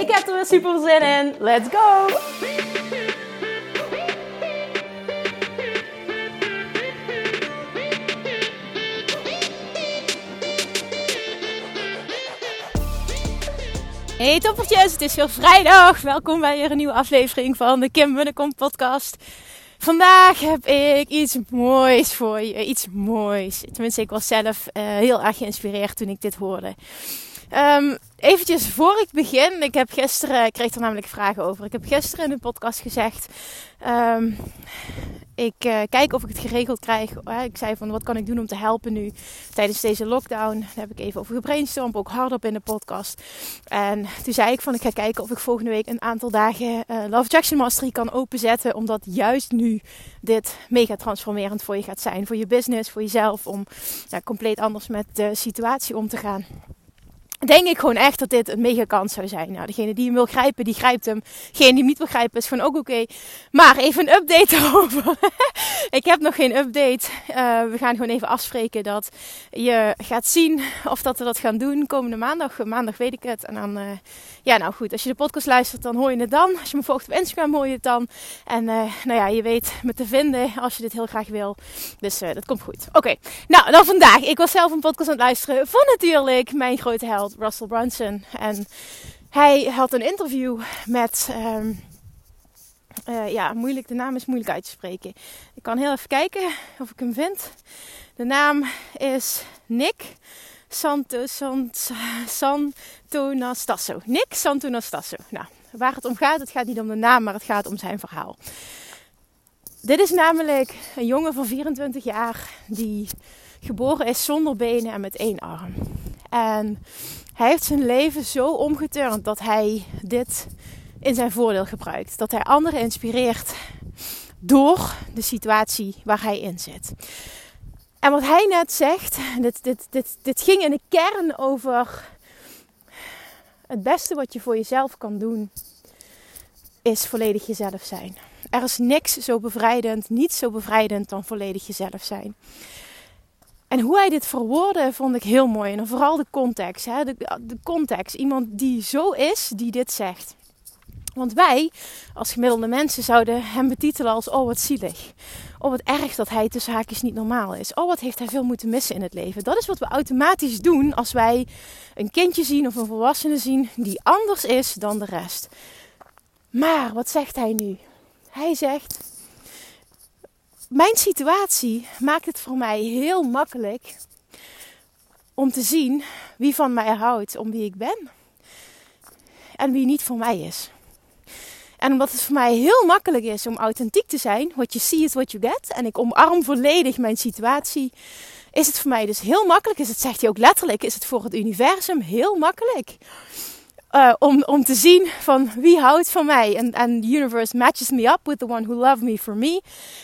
Ik heb er weer super zin in. Let's go! Hey toppertjes, het is weer vrijdag. Welkom bij weer een nieuwe aflevering van de Kim Munnekom podcast. Vandaag heb ik iets moois voor je. Iets moois. Tenminste, ik was zelf uh, heel erg geïnspireerd toen ik dit hoorde. Um, eventjes voor ik begin. Ik heb gisteren, ik kreeg er namelijk vragen over. Ik heb gisteren in de podcast gezegd. Um, ik uh, kijk of ik het geregeld krijg. Uh, ik zei van wat kan ik doen om te helpen nu tijdens deze lockdown. Daar heb ik even over gebrainstormd, ook hardop in de podcast. En toen zei ik van ik ga kijken of ik volgende week een aantal dagen uh, Love Jackson Mastery kan openzetten. Omdat juist nu dit mega transformerend voor je gaat zijn. Voor je business, voor jezelf. Om compleet anders met de situatie om te gaan denk ik gewoon echt dat dit een mega kans zou zijn. Nou, degene die hem wil grijpen, die grijpt hem. Degene die hem niet wil grijpen, is gewoon ook oké. Maar even een update erover. ik heb nog geen update. Uh, we gaan gewoon even afspreken dat je gaat zien of dat we dat gaan doen. Komende maandag. Maandag weet ik het. En dan, uh, ja, nou goed. Als je de podcast luistert, dan hoor je het dan. Als je me volgt op Instagram, hoor je het dan. En uh, nou ja, je weet me te vinden als je dit heel graag wil. Dus dat komt goed. Oké. Nou, dan vandaag. Ik was zelf een podcast aan het luisteren van natuurlijk mijn grote held. Russell Brunson. En hij had een interview met. Um, uh, ja, moeilijk. De naam is moeilijk uit te spreken. Ik kan heel even kijken of ik hem vind. De naam is Nick Santo, Sant, Santonastasso. Nick Santonastasso. Nou, waar het om gaat, het gaat niet om de naam, maar het gaat om zijn verhaal. Dit is namelijk een jongen van 24 jaar die geboren is zonder benen en met één arm. En hij heeft zijn leven zo omgeturnd dat hij dit in zijn voordeel gebruikt. Dat hij anderen inspireert door de situatie waar hij in zit. En wat hij net zegt, dit, dit, dit, dit ging in de kern over het beste wat je voor jezelf kan doen, is volledig jezelf zijn. Er is niks zo bevrijdend, niet zo bevrijdend dan volledig jezelf zijn. En hoe hij dit verwoordde vond ik heel mooi. En vooral de context. Hè? De, de context. Iemand die zo is, die dit zegt. Want wij, als gemiddelde mensen, zouden hem betitelen als: Oh, wat zielig. Oh, wat erg dat hij tussen haakjes niet normaal is. Oh, wat heeft hij veel moeten missen in het leven. Dat is wat we automatisch doen als wij een kindje zien of een volwassene zien die anders is dan de rest. Maar wat zegt hij nu? Hij zegt: mijn situatie maakt het voor mij heel makkelijk om te zien wie van mij houdt om wie ik ben en wie niet voor mij is. En omdat het voor mij heel makkelijk is om authentiek te zijn, what you see is what you get, en ik omarm volledig mijn situatie, is het voor mij dus heel makkelijk, is het zegt hij ook letterlijk, is het voor het universum heel makkelijk uh, om, om te zien van wie houdt van mij. En, and the universe matches me up with the one who love me for me.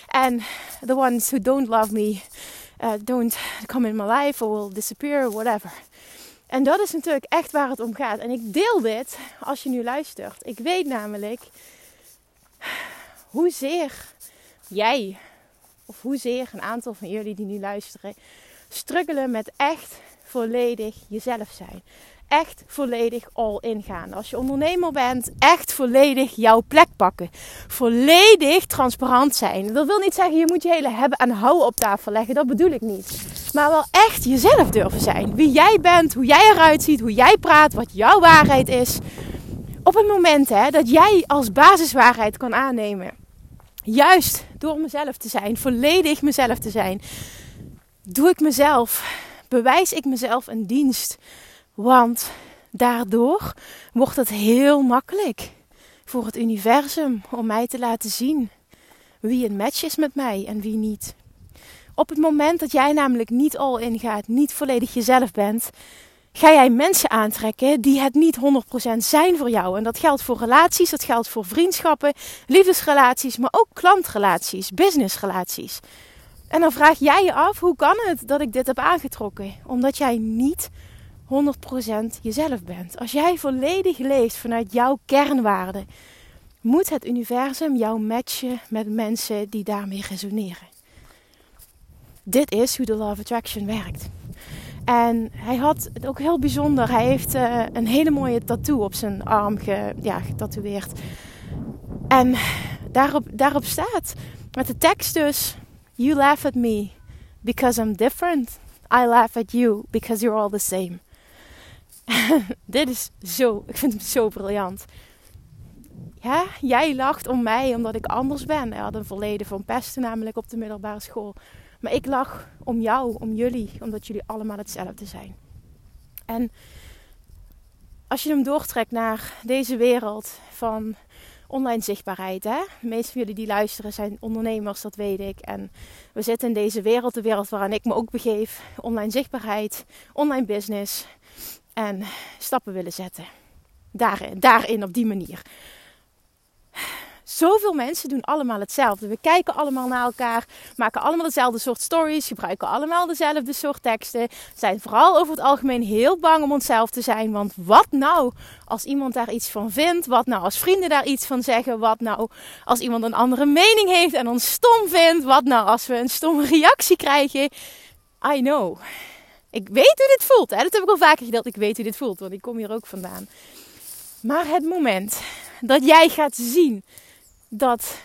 And the ones who don't love me uh, don't come in my life or will disappear whatever. En dat is natuurlijk echt waar het om gaat. En ik deel dit als je nu luistert. Ik weet namelijk hoezeer jij, of hoezeer een aantal van jullie die nu luisteren, struggelen met echt volledig jezelf zijn echt volledig all in gaan. Als je ondernemer bent, echt volledig jouw plek pakken. Volledig transparant zijn. Dat wil niet zeggen je moet je hele hebben en houden op tafel leggen. Dat bedoel ik niet. Maar wel echt jezelf durven zijn. Wie jij bent, hoe jij eruit ziet, hoe jij praat, wat jouw waarheid is. Op het moment hè, dat jij als basiswaarheid kan aannemen. Juist door mezelf te zijn, volledig mezelf te zijn, doe ik mezelf, bewijs ik mezelf een dienst want daardoor wordt het heel makkelijk voor het universum om mij te laten zien wie een match is met mij en wie niet. Op het moment dat jij namelijk niet al ingaat, niet volledig jezelf bent, ga jij mensen aantrekken die het niet 100% zijn voor jou. En dat geldt voor relaties, dat geldt voor vriendschappen, liefdesrelaties, maar ook klantrelaties, businessrelaties. En dan vraag jij je af, hoe kan het dat ik dit heb aangetrokken? Omdat jij niet 100% jezelf bent. Als jij volledig leeft vanuit jouw kernwaarden, moet het universum jou matchen met mensen die daarmee resoneren. Dit is hoe de Law of Attraction werkt. En hij had het ook heel bijzonder. Hij heeft uh, een hele mooie tattoo op zijn arm ge, ja, getatoeëerd. En daarop, daarop staat met de tekst dus: You laugh at me because I'm different. I laugh at you because you're all the same. Dit is zo, ik vind hem zo briljant. Ja, jij lacht om mij omdat ik anders ben. Hij had een verleden van pesten, namelijk op de middelbare school. Maar ik lach om jou, om jullie, omdat jullie allemaal hetzelfde zijn. En als je hem doortrekt naar deze wereld van online zichtbaarheid. Hè? De meeste van jullie die luisteren zijn ondernemers, dat weet ik. En we zitten in deze wereld, de wereld waarin ik me ook begeef. Online zichtbaarheid, online business en stappen willen zetten. Daarin, daarin op die manier. Zoveel mensen doen allemaal hetzelfde. We kijken allemaal naar elkaar, maken allemaal dezelfde soort stories, gebruiken allemaal dezelfde soort teksten. Zijn vooral over het algemeen heel bang om onszelf te zijn. Want wat nou als iemand daar iets van vindt? Wat nou als vrienden daar iets van zeggen? Wat nou als iemand een andere mening heeft en ons stom vindt? Wat nou als we een stomme reactie krijgen? I know. Ik weet hoe dit voelt. Hè? Dat heb ik al vaker gedeeld. Ik weet hoe dit voelt, want ik kom hier ook vandaan. Maar het moment dat jij gaat zien dat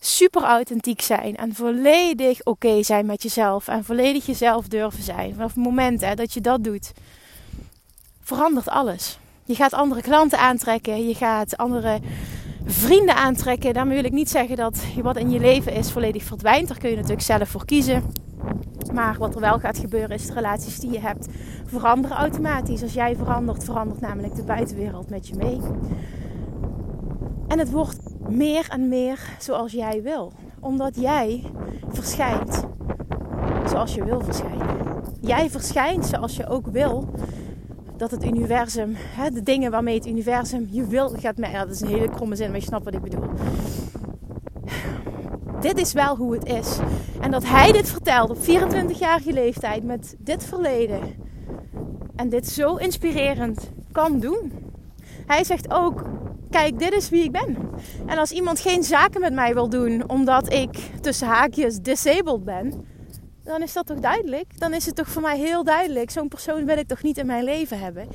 super authentiek zijn en volledig oké zijn met jezelf en volledig jezelf durven zijn. Vanaf het moment hè, dat je dat doet, verandert alles. Je gaat andere klanten aantrekken, je gaat andere vrienden aantrekken. Daarmee wil ik niet zeggen dat wat in je leven is volledig verdwijnt. Daar kun je natuurlijk zelf voor kiezen. Maar wat er wel gaat gebeuren is de relaties die je hebt veranderen automatisch. Als jij verandert, verandert namelijk de buitenwereld met je mee. En het wordt meer en meer zoals jij wil. Omdat jij verschijnt zoals je wil verschijnen. Jij verschijnt zoals je ook wil dat het universum, hè, de dingen waarmee het universum je wil gaat. Ja, dat is een hele kromme zin, maar je snapt wat ik bedoel. Dit is wel hoe het is. En dat hij dit vertelt op 24-jarige leeftijd met dit verleden. En dit zo inspirerend kan doen. Hij zegt ook: Kijk, dit is wie ik ben. En als iemand geen zaken met mij wil doen omdat ik tussen haakjes disabled ben, dan is dat toch duidelijk? Dan is het toch voor mij heel duidelijk. Zo'n persoon wil ik toch niet in mijn leven hebben.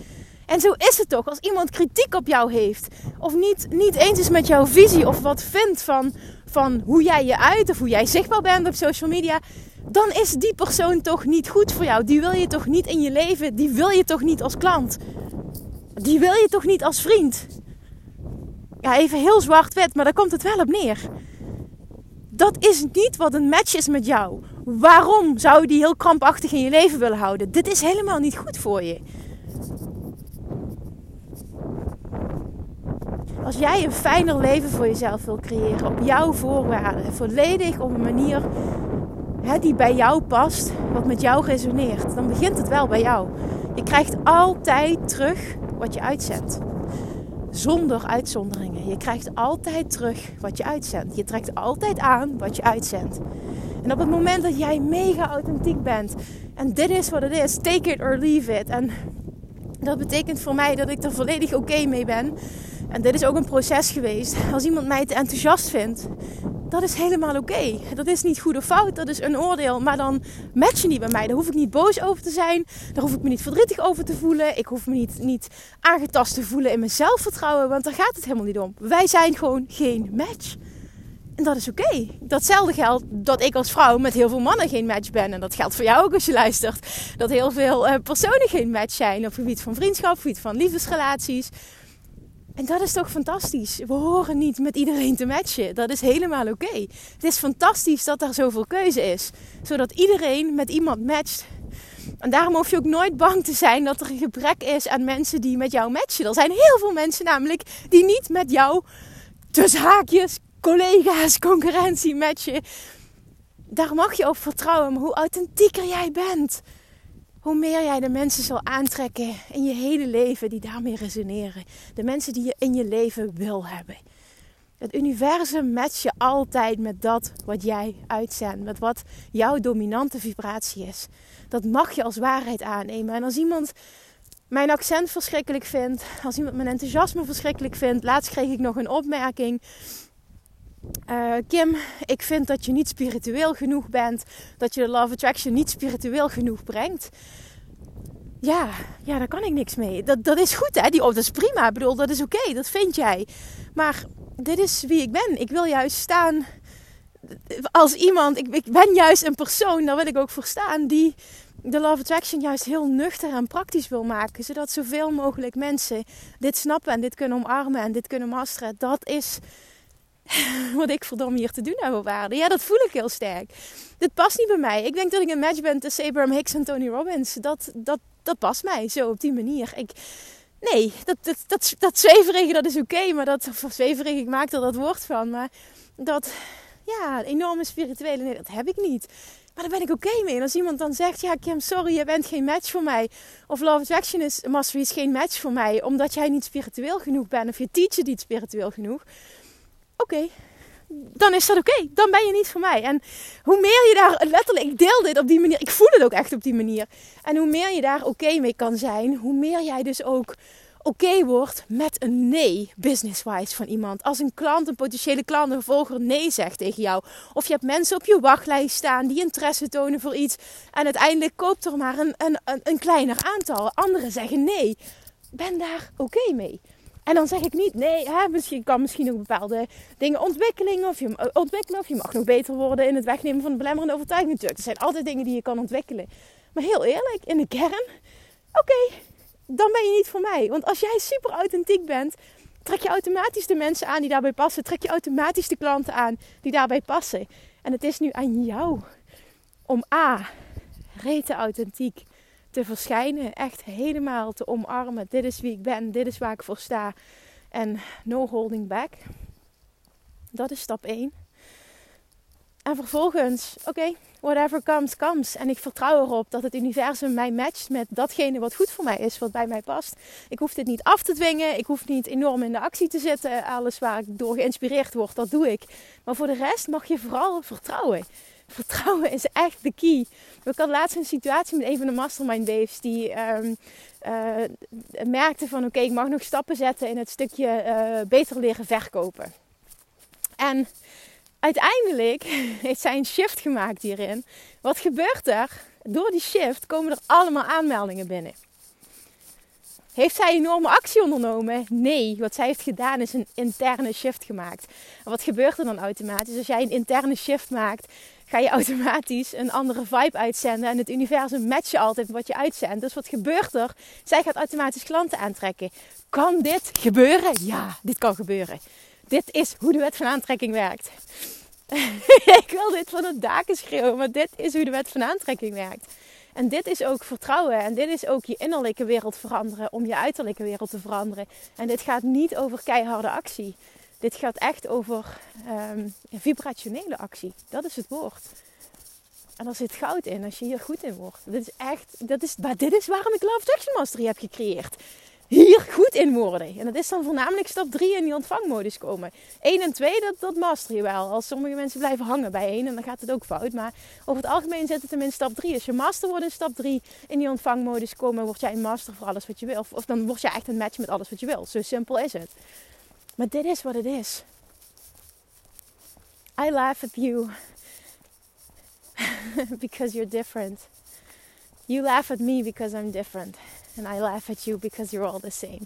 En zo is het toch. Als iemand kritiek op jou heeft, of niet, niet eens is met jouw visie, of wat vindt van, van hoe jij je uit, of hoe jij zichtbaar bent op social media, dan is die persoon toch niet goed voor jou. Die wil je toch niet in je leven, die wil je toch niet als klant. Die wil je toch niet als vriend. Ja, even heel zwart-wit, maar daar komt het wel op neer. Dat is niet wat een match is met jou. Waarom zou je die heel krampachtig in je leven willen houden? Dit is helemaal niet goed voor je. Als jij een fijner leven voor jezelf wil creëren, op jouw voorwaarden, volledig op een manier hè, die bij jou past, wat met jou resoneert, dan begint het wel bij jou. Je krijgt altijd terug wat je uitzendt zonder uitzonderingen. Je krijgt altijd terug wat je uitzendt. Je trekt altijd aan wat je uitzendt. En op het moment dat jij mega authentiek bent en dit is wat het is, take it or leave it. En dat betekent voor mij dat ik er volledig oké mee ben. En dit is ook een proces geweest. Als iemand mij te enthousiast vindt, dat is helemaal oké. Dat is niet goed of fout, dat is een oordeel. Maar dan match je niet bij mij. Daar hoef ik niet boos over te zijn. Daar hoef ik me niet verdrietig over te voelen. Ik hoef me niet, niet aangetast te voelen in mijn zelfvertrouwen. Want daar gaat het helemaal niet om. Wij zijn gewoon geen match. En dat is oké. Datzelfde geldt dat ik als vrouw met heel veel mannen geen match ben. En dat geldt voor jou ook als je luistert. Dat heel veel uh, personen geen match zijn. Op het gebied van vriendschap, op het gebied van liefdesrelaties. En dat is toch fantastisch. We horen niet met iedereen te matchen. Dat is helemaal oké. Het is fantastisch dat er zoveel keuze is. Zodat iedereen met iemand matcht. En daarom hoef je ook nooit bang te zijn dat er een gebrek is aan mensen die met jou matchen. Er zijn heel veel mensen namelijk die niet met jou tussen haakjes, collega's, concurrentie matchen. Daar mag je op vertrouwen. Hoe authentieker jij bent, hoe meer jij de mensen zal aantrekken in je hele leven die daarmee resoneren. De mensen die je in je leven wil hebben. Het universum matcht je altijd met dat wat jij uitzendt, met wat jouw dominante vibratie is. Dat mag je als waarheid aannemen. En als iemand mijn accent verschrikkelijk vindt, als iemand mijn enthousiasme verschrikkelijk vindt, laatst kreeg ik nog een opmerking. Uh, Kim, ik vind dat je niet spiritueel genoeg bent, dat je de Love Attraction niet spiritueel genoeg brengt. Ja, ja, daar kan ik niks mee. Dat, dat is goed, hè? Die, oh, dat is prima. Ik bedoel, dat is oké. dat vind jij. Maar dit is wie ik ben. Ik wil juist staan als iemand. Ik, ik ben juist een persoon, daar wil ik ook voor staan, die de Love Attraction juist heel nuchter en praktisch wil maken. Zodat zoveel mogelijk mensen dit snappen en dit kunnen omarmen en dit kunnen masteren. Dat is wat ik verdomme hier te doen heb op. Ja, dat voel ik heel sterk. Dit past niet bij mij. Ik denk dat ik een match ben tussen Abraham Hicks en Tony Robbins. Dat, dat, dat past mij zo op die manier. Ik, nee, dat, dat, dat, dat zweverige dat is oké. maar dat, of ik maak er dat woord van. Maar dat, ja, enorme spirituele, nee, dat heb ik niet. Maar daar ben ik oké mee. En als iemand dan zegt, ja Kim, sorry, je bent geen match voor mij. Of Love Attraction is, Mastery is geen match voor mij. Omdat jij niet spiritueel genoeg bent. Of je teacher niet spiritueel genoeg. Oké, dan is dat oké. Dan ben je niet voor mij. En hoe meer je daar letterlijk, ik deel dit op die manier, ik voel het ook echt op die manier. En hoe meer je daar oké mee kan zijn, hoe meer jij dus ook oké wordt met een nee, business-wise van iemand. Als een klant, een potentiële klant, een volger nee zegt tegen jou. Of je hebt mensen op je wachtlijst staan die interesse tonen voor iets. En uiteindelijk koopt er maar een, een, een, kleiner aantal. Anderen zeggen nee. Ben daar oké mee. En dan zeg ik niet, nee, hè, misschien kan misschien nog bepaalde dingen ontwikkelen of, je, ontwikkelen. of je mag nog beter worden in het wegnemen van de belemmerende overtuiging. Natuurlijk, er zijn altijd dingen die je kan ontwikkelen. Maar heel eerlijk, in de kern, oké, dan ben je niet voor mij. Want als jij super authentiek bent, trek je automatisch de mensen aan die daarbij passen. Trek je automatisch de klanten aan die daarbij passen. En het is nu aan jou om A, rete authentiek te verschijnen. Echt helemaal te omarmen. Dit is wie ik ben. Dit is waar ik voor sta. En no holding back. Dat is stap 1. En vervolgens, oké, whatever comes, comes. En ik vertrouw erop dat het universum mij matcht met datgene wat goed voor mij is, wat bij mij past. Ik hoef dit niet af te dwingen. Ik hoef niet enorm in de actie te zitten. Alles waar ik door geïnspireerd word, dat doe ik. Maar voor de rest mag je vooral vertrouwen. Vertrouwen is echt de key. Ik had laatst een situatie met een van de mastermind babes die um, uh, merkte van oké, ik mag nog stappen zetten in het stukje uh, beter leren verkopen. En uiteindelijk heeft zij een shift gemaakt hierin. Wat gebeurt er? Door die shift komen er allemaal aanmeldingen binnen. Heeft zij enorme actie ondernomen? Nee. Wat zij heeft gedaan is een interne shift gemaakt. En wat gebeurt er dan automatisch? Als jij een interne shift maakt, ga je automatisch een andere vibe uitzenden. En het universum matcht je altijd met wat je uitzendt. Dus wat gebeurt er? Zij gaat automatisch klanten aantrekken. Kan dit gebeuren? Ja, dit kan gebeuren. Dit is hoe de wet van aantrekking werkt. ik wil dit van het daken schreeuwen, maar dit is hoe de wet van aantrekking werkt. En dit is ook vertrouwen. En dit is ook je innerlijke wereld veranderen om je uiterlijke wereld te veranderen. En dit gaat niet over keiharde actie. Dit gaat echt over um, vibrationele actie. Dat is het woord. En daar zit goud in als je hier goed in wordt. Dit is echt, dat is, dit is waarom ik Love Attraction Mastery heb gecreëerd hier goed in worden. En dat is dan voornamelijk stap 3 in die ontvangmodus komen. 1 en 2, dat, dat master je wel. Als sommige mensen blijven hangen bij 1, en dan gaat het ook fout. Maar over het algemeen zit het hem in stap 3. Als je master wordt in stap 3 in die ontvangmodus komen, word jij een master voor alles wat je wil. Of, of dan word jij echt een match met alles wat je wil. Zo simpel is het. Maar dit is wat het is. I laugh at you because you're different. You laugh at me because I'm different. And I laugh at you because you're all the same.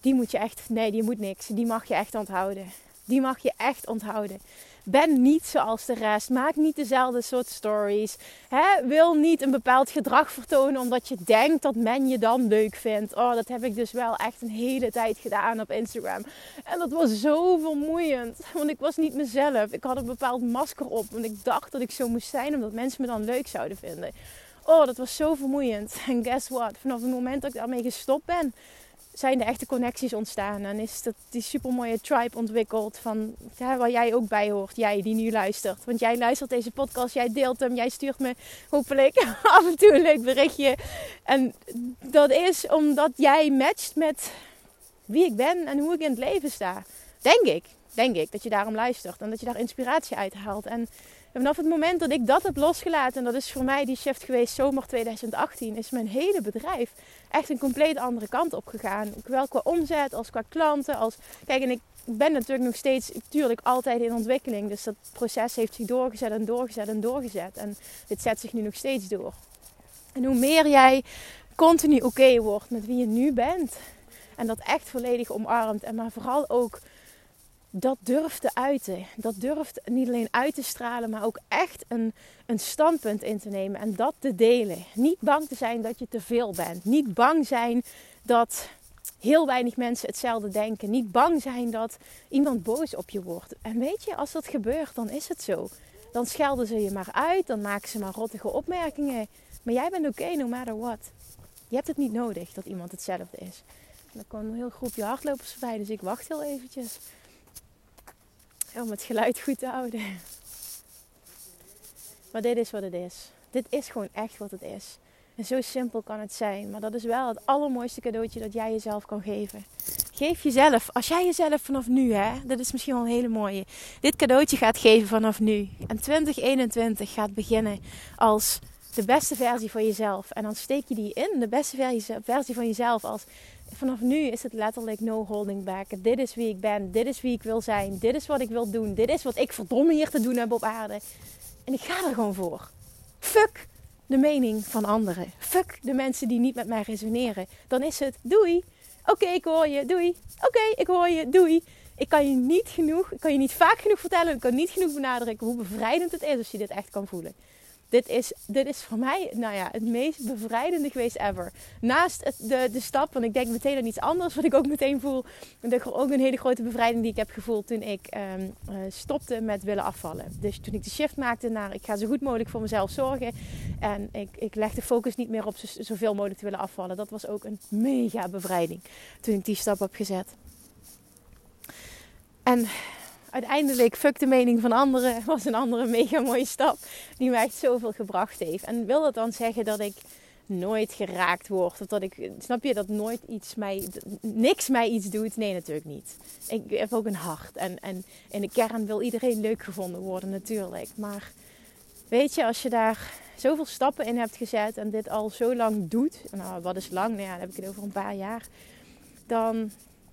Die moet je echt, nee, die moet niks. Die mag je echt onthouden. Die mag je echt onthouden. Ben niet zoals de rest. Maak niet dezelfde soort stories. Wil niet een bepaald gedrag vertonen omdat je denkt dat men je dan leuk vindt. Oh, dat heb ik dus wel echt een hele tijd gedaan op Instagram. En dat was zo vermoeiend. Want ik was niet mezelf. Ik had een bepaald masker op. Want ik dacht dat ik zo moest zijn omdat mensen me dan leuk zouden vinden. Oh, dat was zo vermoeiend. En guess what? Vanaf het moment dat ik daarmee gestopt ben, zijn de echte connecties ontstaan. En is dat die supermooie tribe ontwikkeld van ja, waar jij ook bij hoort. Jij die nu luistert. Want jij luistert deze podcast, jij deelt hem, jij stuurt me hopelijk af en toe een leuk berichtje. En dat is omdat jij matcht met wie ik ben en hoe ik in het leven sta. Denk ik, denk ik, dat je daarom luistert en dat je daar inspiratie uit haalt. En vanaf het moment dat ik dat heb losgelaten, en dat is voor mij die shift geweest zomer 2018, is mijn hele bedrijf echt een compleet andere kant op gegaan. Zowel qua omzet als qua klanten. Als... Kijk, en ik ben natuurlijk nog steeds, natuurlijk altijd in ontwikkeling. Dus dat proces heeft zich doorgezet en doorgezet en doorgezet. En dit zet zich nu nog steeds door. En hoe meer jij continu oké wordt met wie je nu bent. En dat echt volledig omarmt. En maar vooral ook dat durft te uiten. Dat durft niet alleen uit te stralen, maar ook echt een, een standpunt in te nemen en dat te delen. Niet bang te zijn dat je te veel bent. Niet bang zijn dat heel weinig mensen hetzelfde denken. Niet bang zijn dat iemand boos op je wordt. En weet je, als dat gebeurt, dan is het zo. Dan schelden ze je maar uit, dan maken ze maar rottige opmerkingen. Maar jij bent oké, no matter what. Je hebt het niet nodig dat iemand hetzelfde is. Er komt een heel groepje hardlopers voorbij, dus ik wacht heel eventjes om het geluid goed te houden. Maar dit is wat het is. Dit is gewoon echt wat het is. En zo simpel kan het zijn. Maar dat is wel het allermooiste cadeautje dat jij jezelf kan geven. Geef jezelf, als jij jezelf vanaf nu, hè, dat is misschien wel een hele mooie, dit cadeautje gaat geven vanaf nu. En 2021 gaat beginnen als de beste versie van jezelf. En dan steek je die in, de beste versie van jezelf als vanaf nu is het letterlijk no holding back. Dit is wie ik ben, dit is wie ik wil zijn, dit is wat ik wil doen, dit is wat ik verdomme hier te doen heb op aarde. En ik ga er gewoon voor. Fuck de mening van anderen. Fuck de mensen die niet met mij resoneren. Dan is het doei. Oké, ik hoor je, doei. Oké, ik hoor je, doei. Ik kan je niet genoeg, ik kan je niet vaak genoeg vertellen, ik kan niet genoeg benadrukken hoe bevrijdend het is als je dit echt kan voelen. Dit is, dit is voor mij nou ja, het meest bevrijdende geweest ever. Naast de, de stap, want ik denk meteen aan iets anders wat ik ook meteen voel. En ook een hele grote bevrijding die ik heb gevoeld toen ik um, uh, stopte met willen afvallen. Dus toen ik de shift maakte naar ik ga zo goed mogelijk voor mezelf zorgen. En ik, ik leg de focus niet meer op zo, zoveel mogelijk te willen afvallen. Dat was ook een mega bevrijding toen ik die stap heb gezet. En uiteindelijk, fuck de mening van anderen, was een andere mega mooie stap. Die me echt zoveel gebracht heeft. En wil dat dan zeggen dat ik nooit geraakt word? Of dat ik, snap je, dat nooit iets mij, niks mij iets doet? Nee, natuurlijk niet. Ik heb ook een hart. En, en in de kern wil iedereen leuk gevonden worden, natuurlijk. Maar weet je, als je daar zoveel stappen in hebt gezet en dit al zo lang doet. Nou, wat is lang? Nou ja, dan heb ik het over een paar jaar. Dan,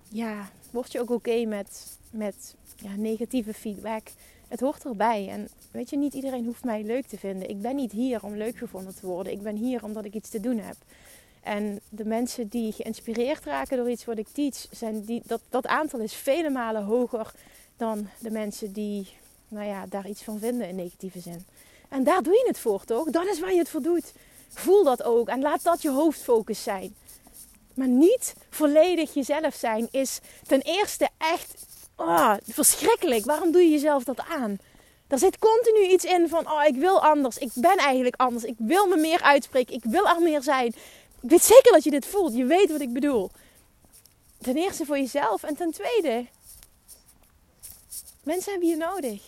ja, word je ook oké met, met ja, negatieve feedback. Het hoort erbij. En weet je, niet iedereen hoeft mij leuk te vinden. Ik ben niet hier om leuk gevonden te worden. Ik ben hier omdat ik iets te doen heb. En de mensen die geïnspireerd raken door iets wat ik teach, zijn die, dat, dat aantal is vele malen hoger dan de mensen die nou ja, daar iets van vinden in negatieve zin. En daar doe je het voor, toch? Dat is waar je het voor doet. Voel dat ook en laat dat je hoofdfocus zijn. Maar niet volledig jezelf zijn is ten eerste echt oh, verschrikkelijk. Waarom doe je jezelf dat aan? Er zit continu iets in van, oh, ik wil anders. Ik ben eigenlijk anders. Ik wil me meer uitspreken. Ik wil er meer zijn. Ik weet zeker dat je dit voelt. Je weet wat ik bedoel. Ten eerste voor jezelf. En ten tweede, mensen hebben je nodig.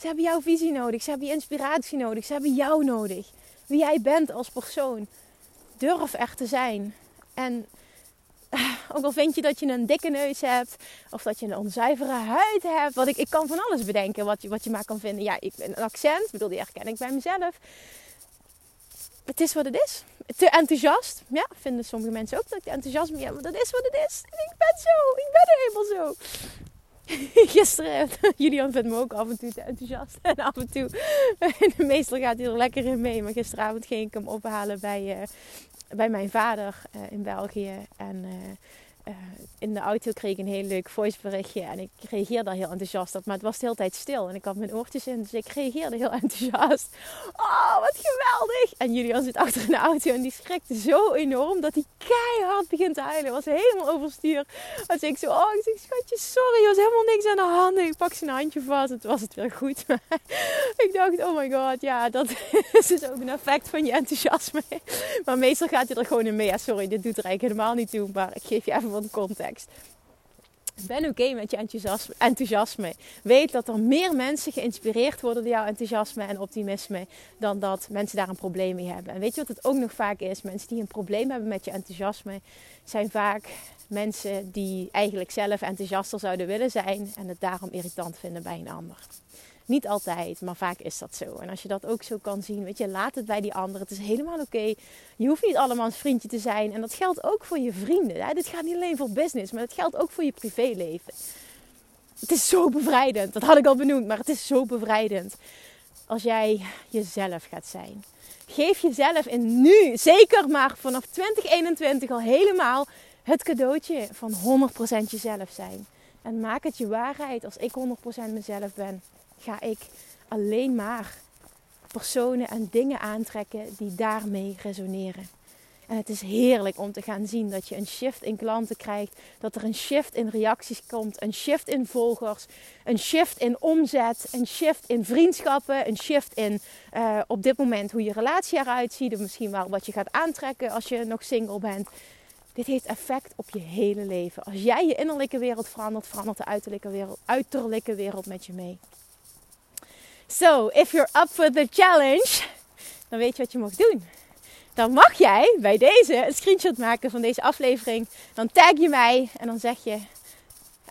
Ze hebben jouw visie nodig. Ze hebben je inspiratie nodig. Ze hebben jou nodig. Wie jij bent als persoon. Durf er te zijn. En ook al vind je dat je een dikke neus hebt. Of dat je een onzuivere huid hebt. Wat ik, ik kan van alles bedenken wat je, wat je maar kan vinden. Ja, ik, een accent, bedoel, die herken ik bij mezelf. Het is wat het is. Te enthousiast. Ja, vinden sommige mensen ook dat ik enthousiast ben. Ja, maar dat is wat het is. Ik ben zo. Ik ben helemaal zo. Gisteren, Julian vindt me ook af en toe te enthousiast. En af en toe, meestal gaat hij er lekker in mee. Maar gisteravond ging ik hem ophalen bij, uh, bij mijn vader uh, in België. En uh, uh, in de auto kreeg ik een heel leuk voiceberichtje. En ik reageerde daar heel enthousiast op. Maar het was de hele tijd stil. En ik had mijn oortjes in. Dus ik reageerde heel enthousiast. Oh, wat geweldig. En Julian zit achter in de auto. En die schrikte zo enorm dat hij keihard begint te huilen. Was helemaal overstuur. Als ik zo, oh, ik zeg, schatje, sorry. Er was helemaal niks aan de hand. ik pak zijn handje vast. Het was het weer goed. ik dacht, oh my god, ja, dat is dus ook een effect van je enthousiasme. Maar meestal gaat hij er gewoon in mee. Ja, sorry, dit doet er eigenlijk helemaal niet toe, maar ik geef je even wat context. Ben oké met je enthousiasme, enthousiasme. Weet dat er meer mensen geïnspireerd worden door jouw enthousiasme en optimisme dan dat mensen daar een probleem mee hebben. En weet je wat het ook nog vaak is? Mensen die een probleem hebben met je enthousiasme zijn vaak mensen die eigenlijk zelf enthousiaster zouden willen zijn en het daarom irritant vinden bij een ander. Niet altijd, maar vaak is dat zo. En als je dat ook zo kan zien, weet je, laat het bij die ander. Het is helemaal oké. Je hoeft niet allemaal een vriendje te zijn. En dat geldt ook voor je vrienden. Hè? Dit gaat niet alleen voor business, maar het geldt ook voor je privéleven. Het is zo bevrijdend. Dat had ik al benoemd, maar het is zo bevrijdend. Als jij jezelf gaat zijn. Geef jezelf in nu, zeker maar vanaf 2021 al helemaal het cadeautje van 100% jezelf zijn. En maak het je waarheid als ik 100% mezelf ben ga ik alleen maar personen en dingen aantrekken die daarmee resoneren. En het is heerlijk om te gaan zien dat je een shift in klanten krijgt, dat er een shift in reacties komt, een shift in volgers, een shift in omzet, een shift in vriendschappen, een shift in uh, op dit moment hoe je relatie eruit ziet, misschien wel wat je gaat aantrekken als je nog single bent. Dit heeft effect op je hele leven. Als jij je innerlijke wereld verandert, verandert de uiterlijke wereld, uiterlijke wereld met je mee. So, if you're up for the challenge, dan weet je wat je mag doen. Dan mag jij bij deze een screenshot maken van deze aflevering. Dan tag je mij en dan zeg je: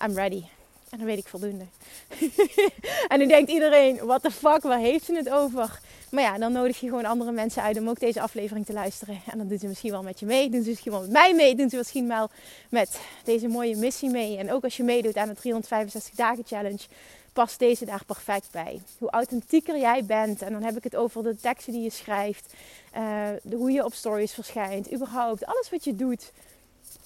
I'm ready. En dan weet ik voldoende. en dan denkt iedereen: what the fuck, waar heeft ze het over? Maar ja, dan nodig je gewoon andere mensen uit om ook deze aflevering te luisteren. En dan doen ze misschien wel met je mee. Doen ze misschien wel met mij mee. Doen ze misschien wel met deze mooie missie mee. En ook als je meedoet aan de 365 dagen challenge past deze daar perfect bij. Hoe authentieker jij bent, en dan heb ik het over de teksten die je schrijft, uh, de, hoe je op stories verschijnt, überhaupt, alles wat je doet.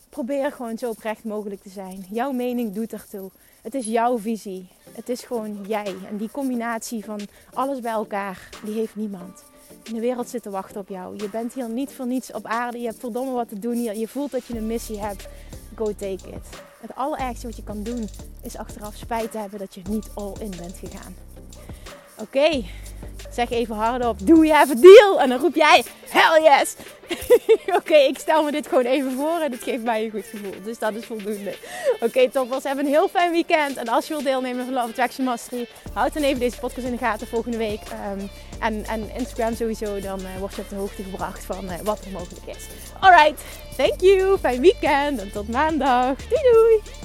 Probeer gewoon zo oprecht mogelijk te zijn. Jouw mening doet ertoe. Het is jouw visie. Het is gewoon jij. En die combinatie van alles bij elkaar, die heeft niemand. In de wereld zit te wachten op jou. Je bent hier niet voor niets op aarde. Je hebt verdomme wat te doen hier. Je voelt dat je een missie hebt. Go take it. Het allerergste wat je kan doen is achteraf spijt te hebben dat je niet all in bent gegaan. Oké, zeg even hardop, do we have a deal? En dan roep jij, hell yes! Oké, ik stel me dit gewoon even voor en het geeft mij een goed gevoel. Dus dat is voldoende. Oké, okay, toppers, hebben een heel fijn weekend. En als je wilt deelnemen van Love Attraction Mastery, houd dan even deze podcast in de gaten volgende week. Um, en, en, Instagram sowieso, dan uh, word je op de hoogte gebracht van uh, wat er mogelijk is. Alright, thank you, fijn weekend en tot maandag. Doei doei!